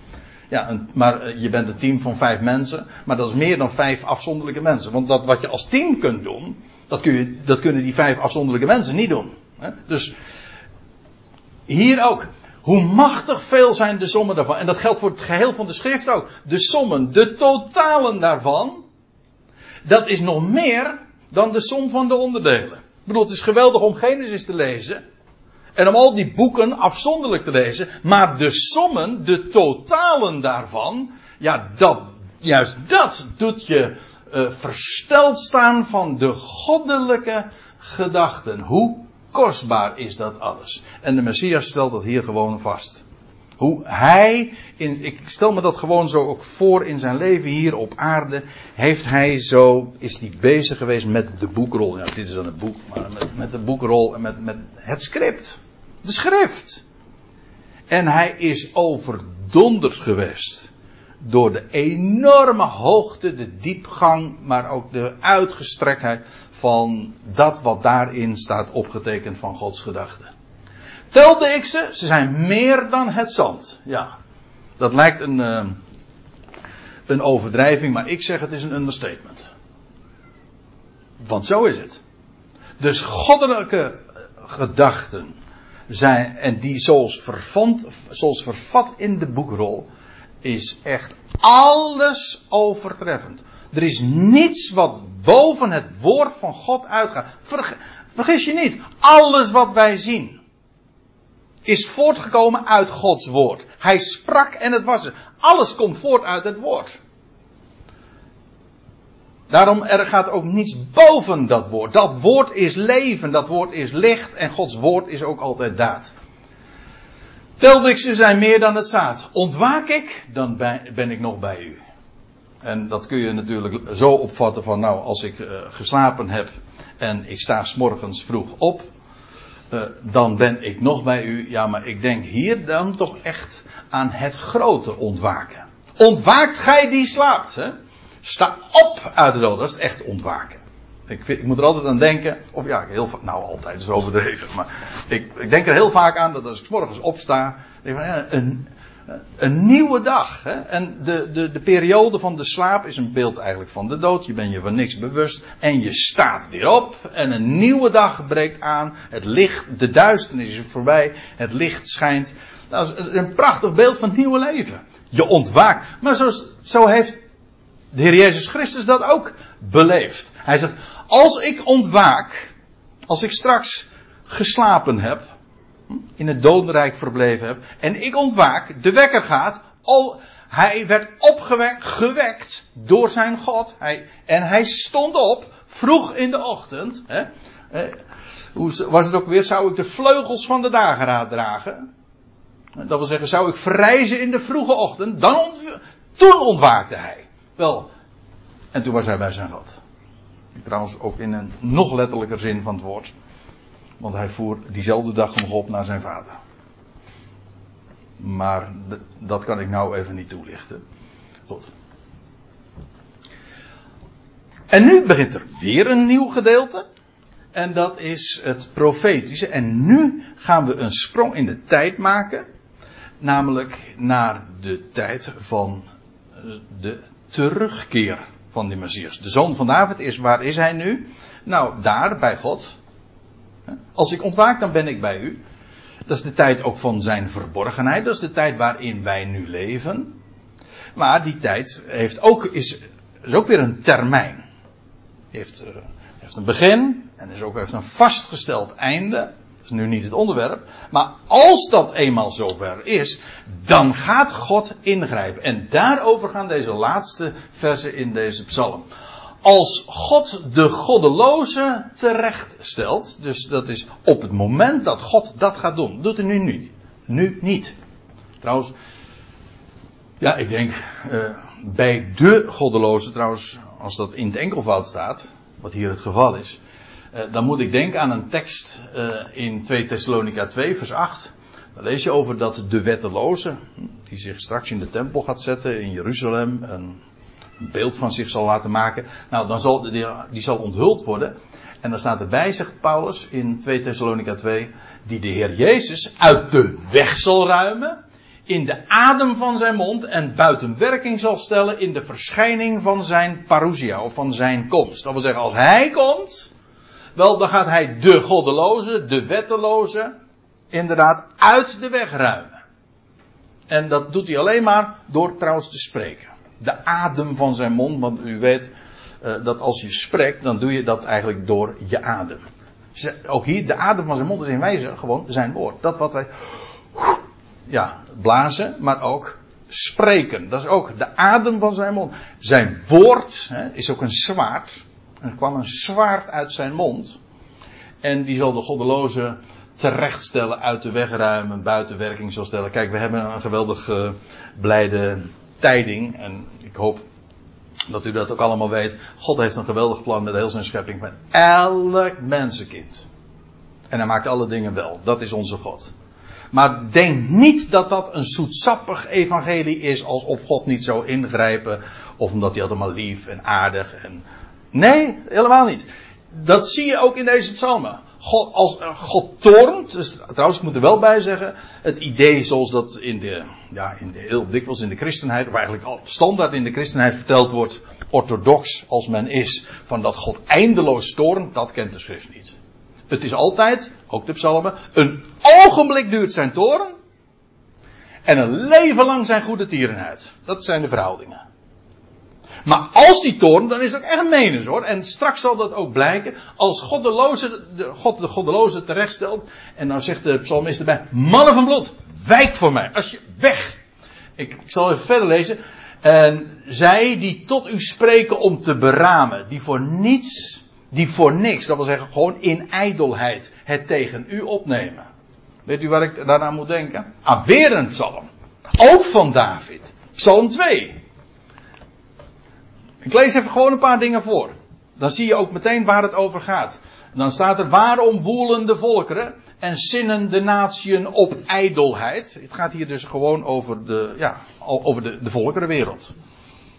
Ja, maar uh, je bent een team van vijf mensen. Maar dat is meer dan vijf afzonderlijke mensen. Want dat wat je als team kunt doen. Dat, kun je, dat kunnen die vijf afzonderlijke mensen niet doen. Hè? Dus hier ook. Hoe machtig veel zijn de sommen daarvan. En dat geldt voor het geheel van de schrift ook. De sommen, de totalen daarvan. Dat is nog meer dan de som van de onderdelen. Ik bedoel, het is geweldig om Genesis te lezen. En om al die boeken afzonderlijk te lezen. Maar de sommen, de totalen daarvan. Ja, dat, juist dat doet je uh, versteld staan van de goddelijke gedachten. Hoe kostbaar is dat alles. En de Messias stelt dat hier gewoon vast. Hoe hij, in, ik stel me dat gewoon zo ook voor in zijn leven hier op aarde, heeft hij zo, is hij bezig geweest met de boekrol. Ja, dit is dan het boek, maar met, met de boekrol en met, met het script. De schrift. En hij is overdonderd geweest door de enorme hoogte, de diepgang, maar ook de uitgestrektheid van dat wat daarin staat opgetekend van Gods gedachten. Telde ik ze? Ze zijn meer dan het zand. Ja, dat lijkt een, uh, een overdrijving, maar ik zeg het is een understatement. Want zo is het. Dus goddelijke gedachten zijn, en die zoals, zoals vervat in de boekrol, is echt alles overtreffend. Er is niets wat boven het woord van God uitgaat. vergis je niet, alles wat wij zien is voortgekomen uit Gods woord. Hij sprak en het was er. Alles komt voort uit het woord. Daarom er gaat ook niets boven dat woord. Dat woord is leven, dat woord is licht en Gods woord is ook altijd daad. Telde ik ze zijn meer dan het zaad. Ontwaak ik, dan ben ik nog bij u. En dat kun je natuurlijk zo opvatten van nou, als ik uh, geslapen heb en ik sta s'morgens vroeg op, uh, dan ben ik nog bij u. Ja, maar ik denk hier dan toch echt aan het grote ontwaken. Ontwaakt gij die slaapt. Hè? Sta op uit de dood. Dat is echt ontwaken. Ik, ik, moet er altijd aan denken. Of ja, heel vaak. Nou, altijd is overdreven. Maar ik, ik, denk er heel vaak aan dat als ik morgens opsta. Denk van, ja, een, een nieuwe dag. Hè? En de, de, de periode van de slaap is een beeld eigenlijk van de dood. Je bent je van niks bewust. En je staat weer op. En een nieuwe dag breekt aan. Het licht, de duisternis is voorbij. Het licht schijnt. Dat is een prachtig beeld van het nieuwe leven. Je ontwaakt. Maar zo, zo heeft de Heer Jezus Christus dat ook beleefd. Hij zegt, als ik ontwaak, als ik straks geslapen heb, in het dodenrijk verbleven heb, en ik ontwaak, de wekker gaat, al, hij werd opgewekt, gewekt door zijn God, hij, en hij stond op, vroeg in de ochtend, hè, eh, hoe was het ook weer, zou ik de vleugels van de dageraad dragen? Dat wil zeggen, zou ik verrijzen in de vroege ochtend, dan toen ontwaakte hij. Wel, en toen was hij bij zijn God. Trouwens ook in een nog letterlijker zin van het woord. Want hij voer diezelfde dag nog op naar zijn vader. Maar dat kan ik nou even niet toelichten. Goed. En nu begint er weer een nieuw gedeelte. En dat is het profetische. En nu gaan we een sprong in de tijd maken. Namelijk naar de tijd van eh, de terugkeer van die Messias. De zoon van David is, waar is hij nu? Nou, daar, bij God. Als ik ontwaak, dan ben ik bij u. Dat is de tijd ook van zijn verborgenheid. Dat is de tijd waarin wij nu leven. Maar die tijd heeft ook, is, is ook weer een termijn. Heeft, uh, heeft een begin en is ook, heeft een vastgesteld einde. Dat is nu niet het onderwerp. Maar als dat eenmaal zover is, dan gaat God ingrijpen. En daarover gaan deze laatste versen in deze psalm. Als God de goddeloze terecht stelt, dus dat is op het moment dat God dat gaat doen, doet hij nu niet. Nu niet. Trouwens, ja, ik denk uh, bij de goddeloze, trouwens, als dat in het enkelvoud staat, wat hier het geval is, uh, dan moet ik denken aan een tekst uh, in 2 Thessalonica 2, vers 8. Dan lees je over dat de wetteloze, die zich straks in de tempel gaat zetten in Jeruzalem, beeld van zich zal laten maken. Nou, dan zal die, die zal onthuld worden. En dan staat erbij, zegt Paulus in 2 Thessalonica 2, die de Heer Jezus uit de weg zal ruimen, in de adem van zijn mond en buiten werking zal stellen in de verschijning van zijn parousia, of van zijn komst. Dat wil zeggen, als hij komt, wel, dan gaat hij de goddeloze, de wetteloze, inderdaad uit de weg ruimen. En dat doet hij alleen maar door trouwens te spreken de adem van zijn mond. Want u weet uh, dat als je spreekt, dan doe je dat eigenlijk door je adem. Ook hier, de adem van zijn mond is in wijze gewoon zijn woord. Dat wat wij ja, blazen, maar ook spreken. Dat is ook de adem van zijn mond. Zijn woord hè, is ook een zwaard. Er kwam een zwaard uit zijn mond. En die zal de goddeloze terechtstellen, uit de weg ruimen, buiten werking zal stellen. Kijk, we hebben een geweldig uh, blijde tijding. En ik hoop dat u dat ook allemaal weet. God heeft een geweldig plan met heel zijn schepping. Met elk mensenkind. En hij maakt alle dingen wel. Dat is onze God. Maar denk niet dat dat een zoetsappig evangelie is. Alsof God niet zou ingrijpen. Of omdat hij allemaal lief en aardig. En... Nee, helemaal niet. Dat zie je ook in deze psalmen. God, als God toornt, dus, trouwens ik moet er wel bij zeggen, het idee zoals dat in de, ja, in de, heel dikwijls in de christenheid, of eigenlijk al standaard in de christenheid verteld wordt, orthodox als men is, van dat God eindeloos toornt, dat kent de schrift niet. Het is altijd, ook de psalmen, een ogenblik duurt zijn toorn, en een leven lang zijn goede tierenheid. Dat zijn de verhoudingen. Maar als die toorn, dan is dat echt menens hoor. En straks zal dat ook blijken. Als God de, God de goddeloze terechtstelt. En dan zegt de psalmist erbij. Mannen van bloed, wijk voor mij. Als je weg. Ik, ik zal even verder lezen. En zij die tot u spreken om te beramen. Die voor niets, die voor niks, dat wil zeggen gewoon in ijdelheid, het tegen u opnemen. Weet u waar ik daarna moet denken? Aan weer een psalm. Ook van David. Psalm 2. Ik lees even gewoon een paar dingen voor. Dan zie je ook meteen waar het over gaat. Dan staat er waarom woelen de volkeren en zinnen de natieën op ijdelheid. Het gaat hier dus gewoon over de, ja, over de, de volkerenwereld.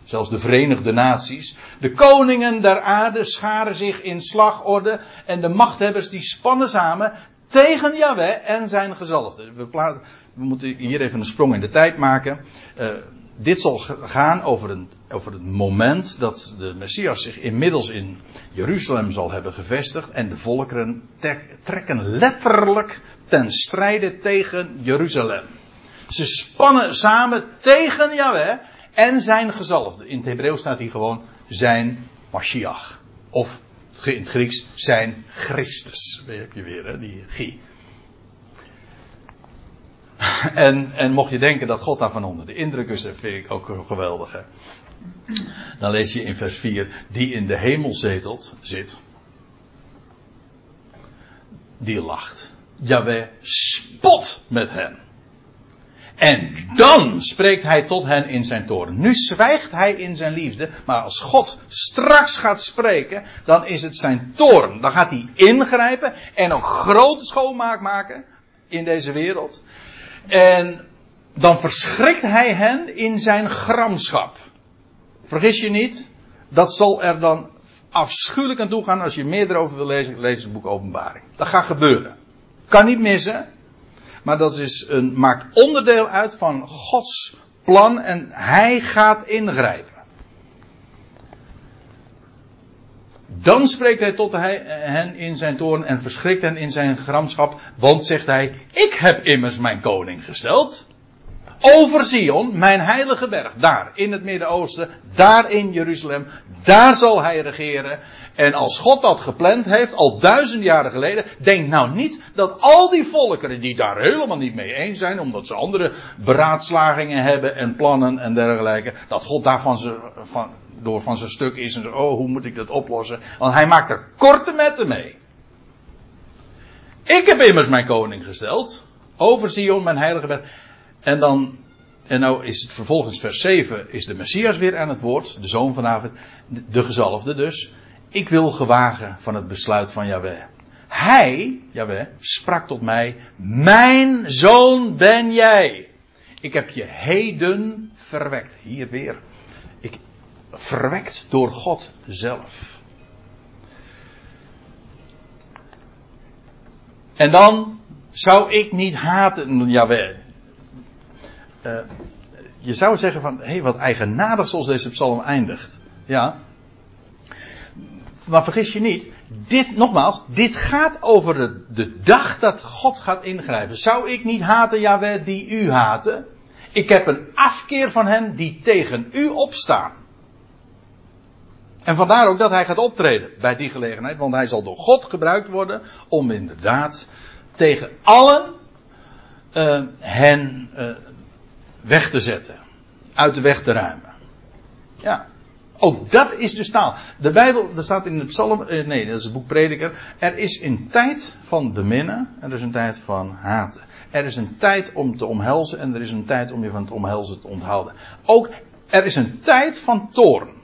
Zelfs de Verenigde Naties. De koningen der aarde scharen zich in slagorde en de machthebbers die spannen samen tegen Yahweh en zijn gezalfde. We, moeten hier even een sprong in de tijd maken. Uh, dit zal gaan over, een, over het moment dat de Messias zich inmiddels in Jeruzalem zal hebben gevestigd en de volkeren trekken letterlijk ten strijde tegen Jeruzalem. Ze spannen samen tegen Yahweh en zijn gezalfde. In het Hebreeuws staat hier gewoon zijn Mashiach. Of in het Grieks zijn Christus. Daar heb je weer, hè, die G. En, en mocht je denken dat God daarvan onder de indruk is, dat vind ik ook geweldig. Dan lees je in vers 4, die in de hemel zetelt, zit, die lacht. Jawel spot met hen. En dan spreekt hij tot hen in zijn toren. Nu zwijgt hij in zijn liefde, maar als God straks gaat spreken, dan is het zijn toren. Dan gaat hij ingrijpen en ook grote schoonmaak maken in deze wereld. En dan verschrikt hij hen in zijn gramschap. Vergis je niet, dat zal er dan afschuwelijk aan toe gaan. Als je meer erover wil lezen, lees het boek Openbaring. Dat gaat gebeuren. Kan niet missen. Maar dat is een, maakt onderdeel uit van Gods plan en hij gaat ingrijpen. Dan spreekt hij tot hen in zijn toorn en verschrikt hen in zijn gramschap. Want zegt hij, ik heb immers mijn koning gesteld. Over Sion, mijn heilige berg. Daar in het Midden-Oosten, daar in Jeruzalem. Daar zal hij regeren. En als God dat gepland heeft, al duizend jaren geleden, denk nou niet dat al die volkeren die daar helemaal niet mee eens zijn, omdat ze andere beraadslagingen hebben en plannen en dergelijke, dat God daarvan ze, van, door van zijn stuk is en zo, oh, hoe moet ik dat oplossen? Want hij maakt er korte metten mee. Ik heb immers mijn koning gesteld. Over Sion, mijn heilige berg. En dan, en nou is het vervolgens vers 7, is de Messias weer aan het woord, de zoon van David, de gezalfde dus. Ik wil gewagen van het besluit van Yahweh. Hij, Yahweh, sprak tot mij, mijn zoon ben jij. Ik heb je heden verwekt. Hier weer. Ik, verwekt door God zelf. En dan zou ik niet haten, Jawel. Uh, je zou zeggen van, hé, hey, wat eigenaardig zoals deze psalm eindigt. Ja. Maar vergis je niet, dit, nogmaals, dit gaat over de, de dag dat God gaat ingrijpen. Zou ik niet haten, Jawel, die u haten? Ik heb een afkeer van hen die tegen u opstaan. En vandaar ook dat hij gaat optreden bij die gelegenheid, want hij zal door God gebruikt worden om inderdaad tegen allen uh, hen uh, weg te zetten, uit de weg te ruimen. Ja. Ook dat is dus taal. De Bijbel, er staat in het psalm, uh, nee, dat is het boek Prediker. Er is een tijd van beminnen en er is een tijd van haten. Er is een tijd om te omhelzen en er is een tijd om je van het omhelzen te onthouden. Ook er is een tijd van toorn.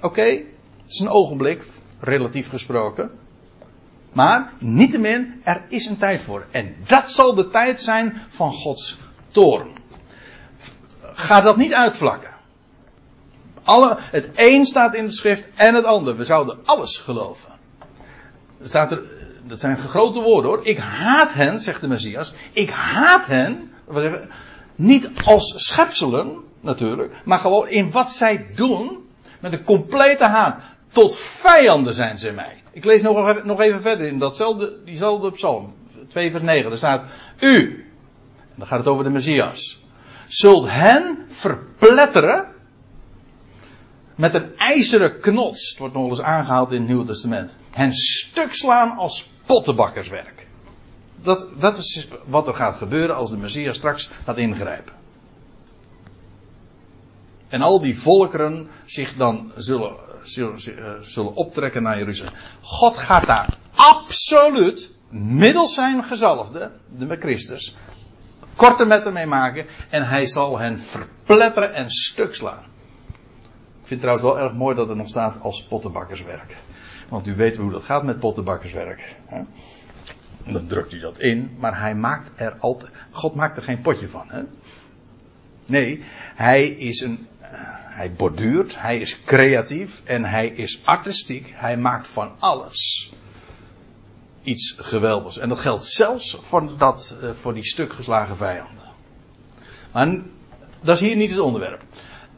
Oké, het is een ogenblik, relatief gesproken. Maar, niettemin, er is een tijd voor. En dat zal de tijd zijn van Gods toorn. Ga dat niet uitvlakken. Alle, het een staat in de schrift en het ander. We zouden alles geloven. Staat er, dat zijn grote woorden hoor. Ik haat hen, zegt de Messias. Ik haat hen. Niet als schepselen, natuurlijk. Maar gewoon in wat zij doen. Met een complete haat. Tot vijanden zijn ze mij. Ik lees nog even, nog even verder in datzelfde, diezelfde psalm. 2 vers 9. Daar staat. U. En dan gaat het over de Messias. Zult hen verpletteren. Met een ijzeren knots. Het wordt nog eens aangehaald in het Nieuwe Testament. Hen stuk slaan als pottenbakkerswerk. Dat, dat is wat er gaat gebeuren als de Messias straks gaat ingrijpen. En al die volkeren zich dan zullen, zullen, eh, zullen optrekken naar Jeruzalem. God gaat daar absoluut, middels zijn gezalfde, de Christus, korte metten mee maken. En hij zal hen verpletteren en stuk slaan. Ik vind het trouwens wel erg mooi dat er nog staat als pottenbakkerswerk. Want u weet hoe dat gaat met pottenbakkerswerk. Hè? Dan drukt hij dat in, maar hij maakt er altijd. God maakt er geen potje van. Hè? Nee, hij is een hij borduurt, hij is creatief en hij is artistiek. Hij maakt van alles iets geweldigs. En dat geldt zelfs voor, dat, eh, voor die stuk geslagen vijanden. Maar dat is hier niet het onderwerp.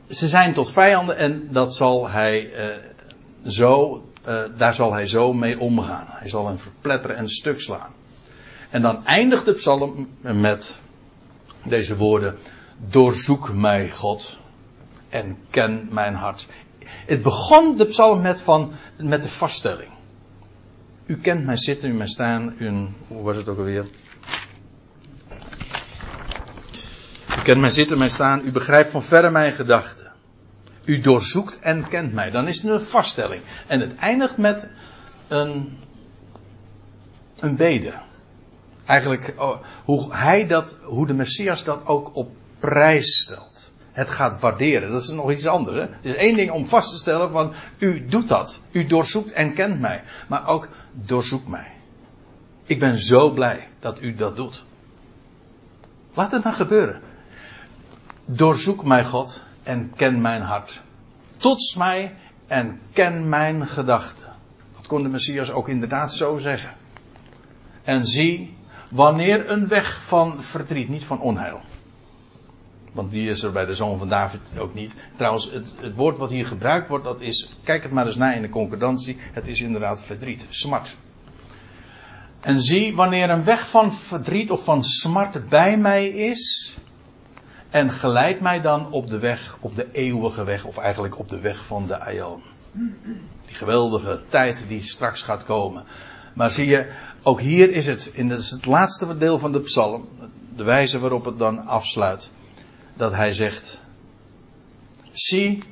Ze zijn tot vijanden en dat zal hij uh, zo, uh, daar zal hij zo mee omgaan. Hij zal hen verpletteren en stuk slaan. En dan eindigt de psalm met deze woorden: Doorzoek mij, God, en ken mijn hart. Het begon de psalm met, van, met de vaststelling. U kent mijn zitten, u mijn staan, u, hoe was het ook alweer? U kent mijn zitten, mijn staan, u begrijpt van verre mijn gedachten. U doorzoekt en kent mij. Dan is het een vaststelling. En het eindigt met een, een bede. Eigenlijk oh, hoe hij dat, hoe de Messias dat ook op prijs stelt het gaat waarderen. Dat is nog iets anders. Hè? Het is één ding om vast te stellen van u doet dat. U doorzoekt en kent mij. Maar ook doorzoek mij. Ik ben zo blij dat u dat doet. Laat het maar gebeuren. Doorzoek mij God en ken mijn hart. Tots mij en ken mijn gedachten. Dat kon de Messias ook inderdaad zo zeggen. En zie, wanneer een weg van verdriet, niet van onheil. Want die is er bij de zoon van David ook niet. Trouwens, het, het, woord wat hier gebruikt wordt, dat is, kijk het maar eens na in de concordantie, het is inderdaad verdriet, smart. En zie, wanneer een weg van verdriet of van smart bij mij is, en geleid mij dan op de weg, op de eeuwige weg, of eigenlijk op de weg van de Aion. Die geweldige tijd die straks gaat komen. Maar zie je, ook hier is het, in het, het laatste deel van de psalm, de wijze waarop het dan afsluit, dat hij zegt, zie,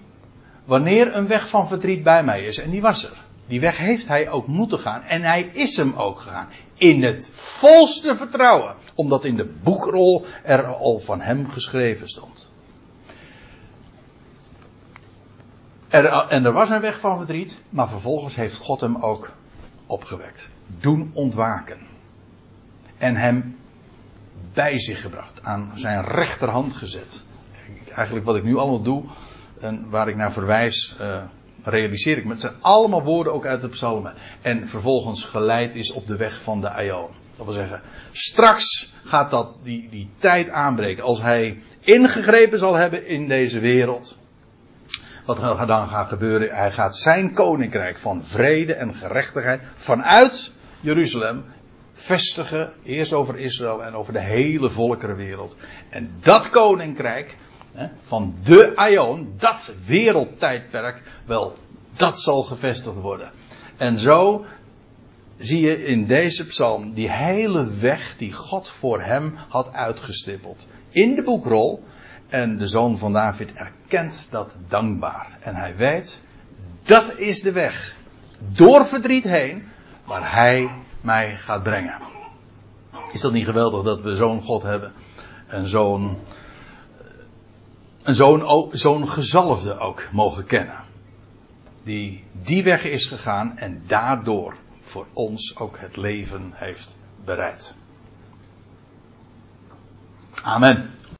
wanneer een weg van verdriet bij mij is, en die was er. Die weg heeft hij ook moeten gaan. En hij is hem ook gegaan. In het volste vertrouwen. Omdat in de boekrol er al van hem geschreven stond. Er, en er was een weg van verdriet. Maar vervolgens heeft God hem ook opgewekt. Doen ontwaken. En hem bij zich gebracht. Aan zijn rechterhand gezet. Eigenlijk wat ik nu allemaal doe. En waar ik naar verwijs. Uh, realiseer ik me. Het zijn allemaal woorden ook uit de psalmen. En vervolgens geleid is op de weg van de Aion. Dat wil zeggen, straks gaat dat, die, die tijd aanbreken. Als hij ingegrepen zal hebben in deze wereld. Wat er dan gaat gebeuren, hij gaat zijn koninkrijk van vrede en gerechtigheid vanuit Jeruzalem vestigen. Eerst over Israël en over de hele volkerenwereld. En dat koninkrijk, van de Aion, dat wereldtijdperk, wel, dat zal gevestigd worden. En zo zie je in deze psalm die hele weg die God voor hem had uitgestippeld. In de boekrol. En de zoon van David erkent dat dankbaar. En hij weet, dat is de weg. Door verdriet heen, waar hij mij gaat brengen. Is dat niet geweldig dat we zo'n God hebben? En zo'n zo'n zo'n gezalfde ook mogen kennen. Die die weg is gegaan en daardoor voor ons ook het leven heeft bereid. Amen.